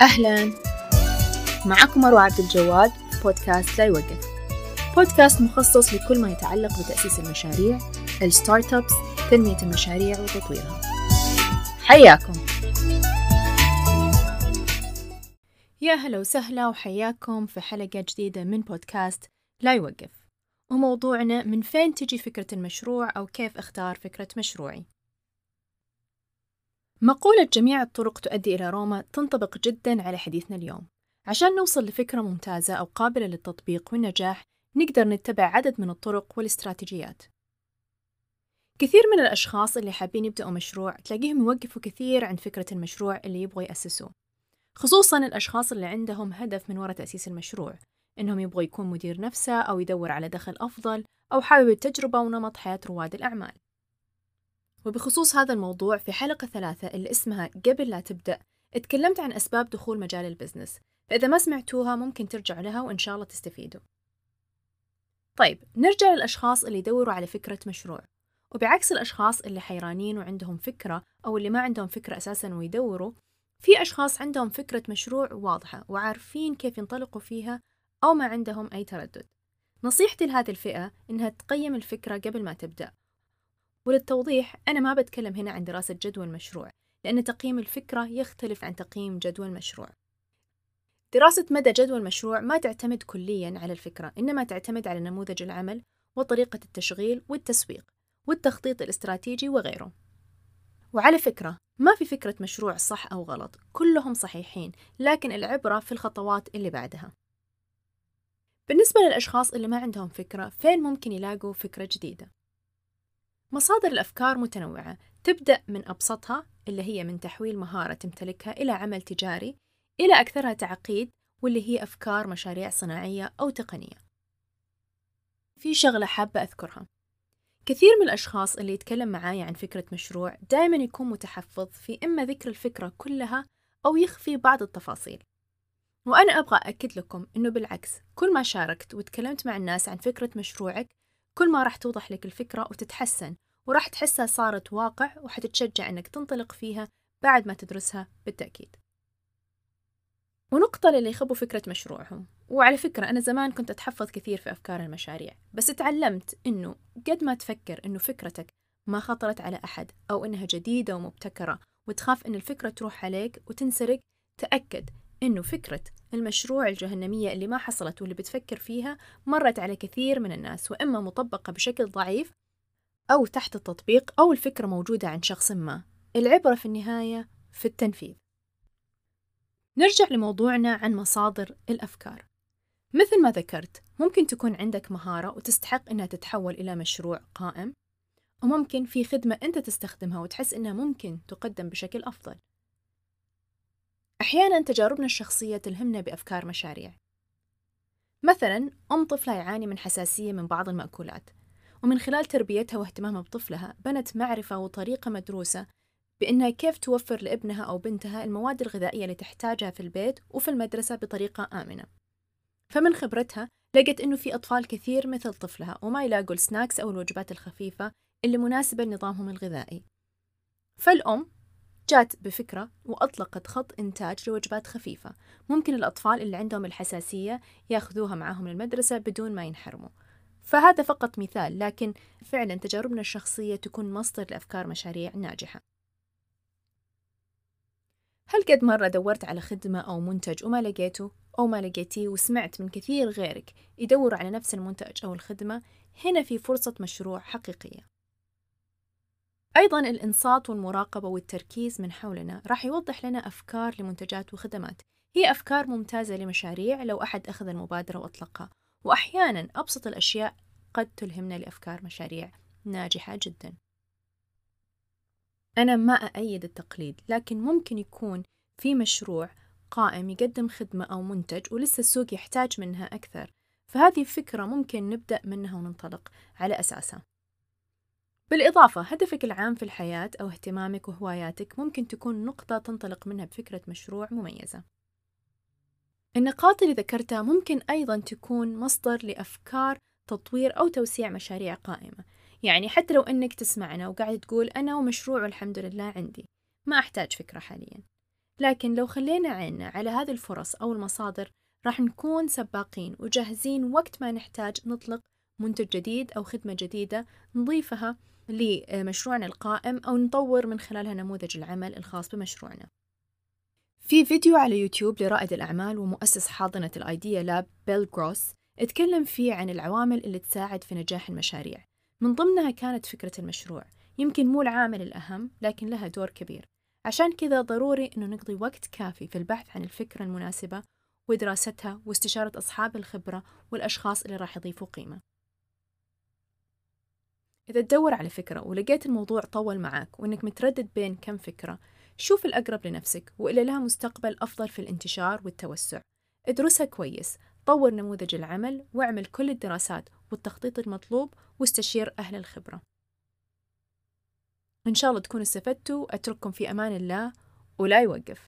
أهلا. معكم مروة عبد الجواد بودكاست لا يوقف. بودكاست مخصص لكل ما يتعلق بتأسيس المشاريع الستارت ابس تنمية المشاريع وتطويرها. حياكم. يا هلا وسهلا وحياكم في حلقة جديدة من بودكاست لا يوقف. وموضوعنا من فين تجي فكرة المشروع أو كيف أختار فكرة مشروعي؟ مقولة جميع الطرق تؤدي إلى روما تنطبق جدا على حديثنا اليوم. عشان نوصل لفكرة ممتازة أو قابلة للتطبيق والنجاح نقدر نتبع عدد من الطرق والاستراتيجيات. كثير من الأشخاص اللي حابين يبدأوا مشروع تلاقيهم يوقفوا كثير عند فكرة المشروع اللي يبغوا يأسسوه. خصوصا الأشخاص اللي عندهم هدف من وراء تأسيس المشروع إنهم يبغوا يكون مدير نفسه أو يدور على دخل أفضل أو حابب التجربة ونمط حياة رواد الأعمال. وبخصوص هذا الموضوع في حلقة ثلاثة اللي اسمها قبل لا تبدأ اتكلمت عن أسباب دخول مجال البزنس. فإذا ما سمعتوها ممكن ترجعوا لها وإن شاء الله تستفيدوا. طيب نرجع للأشخاص اللي يدوروا على فكرة مشروع. وبعكس الأشخاص اللي حيرانين وعندهم فكرة أو اللي ما عندهم فكرة أساسا ويدوروا في أشخاص عندهم فكرة مشروع واضحة وعارفين كيف ينطلقوا فيها أو ما عندهم أي تردد. نصيحتي لهذه الفئة إنها تقيم الفكرة قبل ما تبدأ. وللتوضيح أنا ما بتكلم هنا عن دراسة جدوى المشروع لأن تقييم الفكرة يختلف عن تقييم جدوى المشروع دراسة مدى جدوى المشروع ما تعتمد كليا على الفكرة إنما تعتمد على نموذج العمل وطريقة التشغيل والتسويق والتخطيط الاستراتيجي وغيره. وعلى فكرة ما في فكرة مشروع صح أو غلط كلهم صحيحين لكن العبرة في الخطوات اللي بعدها. بالنسبة للأشخاص اللي ما عندهم فكرة فين ممكن يلاقوا فكرة جديدة؟ مصادر الأفكار متنوعة. تبدأ من أبسطها اللي هي من تحويل مهارة تمتلكها إلى عمل تجاري إلى أكثرها تعقيد واللي هي أفكار مشاريع صناعية أو تقنية. في شغلة حابة أذكرها. كثير من الأشخاص اللي يتكلم معايا عن فكرة مشروع دائما يكون متحفظ في إما ذكر الفكرة كلها أو يخفي بعض التفاصيل. وأنا أبغى أكد لكم إنه بالعكس كل ما شاركت وتكلمت مع الناس عن فكرة مشروعك كل ما راح توضح لك الفكرة وتتحسن وراح تحسها صارت واقع وحتتشجع إنك تنطلق فيها بعد ما تدرسها بالتأكيد. ونقطة للي يخبوا فكرة مشروعهم. وعلى فكرة أنا زمان كنت أتحفظ كثير في أفكار المشاريع بس تعلمت إنه قد ما تفكر إنه فكرتك ما خطرت على أحد أو إنها جديدة ومبتكرة وتخاف إن الفكرة تروح عليك وتنسرق تأكد إنه فكرة المشروع الجهنمية اللي ما حصلت واللي بتفكر فيها مرت على كثير من الناس وإما مطبقة بشكل ضعيف أو تحت التطبيق أو الفكرة موجودة عند شخص ما. العبرة في النهاية في التنفيذ. نرجع لموضوعنا عن مصادر الأفكار. مثل ما ذكرت ممكن تكون عندك مهارة وتستحق إنها تتحول إلى مشروع قائم وممكن في خدمة أنت تستخدمها وتحس إنها ممكن تقدم بشكل أفضل. أحيانا تجاربنا الشخصية تلهمنا بأفكار مشاريع. مثلا أم طفلة يعاني من حساسية من بعض المأكولات ومن خلال تربيتها واهتمامها بطفلها بنت معرفة وطريقة مدروسة بأنها كيف توفر لابنها أو بنتها المواد الغذائية اللي تحتاجها في البيت وفي المدرسة بطريقة آمنة. فمن خبرتها لقت أنه في أطفال كثير مثل طفلها وما يلاقوا السناكس أو الوجبات الخفيفة اللي مناسبة لنظامهم الغذائي. فالأم جات بفكرة وأطلقت خط إنتاج لوجبات خفيفة. ممكن الأطفال اللي عندهم الحساسية ياخذوها معاهم للمدرسة بدون ما ينحرموا. فهذا فقط مثال لكن فعلا تجاربنا الشخصية تكون مصدر لأفكار مشاريع ناجحة. هل قد مرة دورت على خدمة أو منتج وما لقيته؟ أو ما لقيتيه وسمعت من كثير غيرك يدوروا على نفس المنتج أو الخدمة؟ هنا في فرصة مشروع حقيقية. أيضا الإنصات والمراقبة والتركيز من حولنا راح يوضح لنا أفكار لمنتجات وخدمات. هي أفكار ممتازة لمشاريع لو أحد أخذ المبادرة وأطلقها. وأحيانا أبسط الأشياء قد تلهمنا لأفكار مشاريع ناجحة جدا. أنا ما أأيد التقليد لكن ممكن يكون في مشروع قائم يقدم خدمة أو منتج ولسه السوق يحتاج منها أكثر. فهذه فكرة ممكن نبدأ منها وننطلق على أساسها. بالإضافة هدفك العام في الحياة أو اهتمامك وهواياتك ممكن تكون نقطة تنطلق منها بفكرة مشروع مميزة. النقاط اللي ذكرتها ممكن أيضا تكون مصدر لأفكار تطوير أو توسيع مشاريع قائمة. يعني حتى لو أنك تسمعنا وقاعد تقول أنا ومشروع الحمد لله عندي ما أحتاج فكرة حاليا. لكن لو خلينا عيننا على هذه الفرص أو المصادر راح نكون سباقين وجاهزين وقت ما نحتاج نطلق منتج جديد أو خدمة جديدة نضيفها لمشروعنا القائم أو نطور من خلالها نموذج العمل الخاص بمشروعنا. في فيديو على يوتيوب لرائد الأعمال ومؤسس حاضنة الآيديا لاب بيل جروس اتكلم فيه عن العوامل اللي تساعد في نجاح المشاريع. من ضمنها كانت فكرة المشروع. يمكن مو العامل الأهم لكن لها دور كبير. عشان كذا ضروري أنه نقضي وقت كافي في البحث عن الفكرة المناسبة ودراستها واستشارة أصحاب الخبرة والأشخاص اللي راح يضيفوا قيمة. إذا تدور على فكرة ولقيت الموضوع طول معك وإنك متردد بين كم فكرة شوف الأقرب لنفسك واللي لها مستقبل أفضل في الانتشار والتوسع. ادرسها كويس طور نموذج العمل واعمل كل الدراسات والتخطيط المطلوب واستشير أهل الخبرة. إن شاء الله تكونوا استفدتوا أترككم في أمان الله ولا يوقف.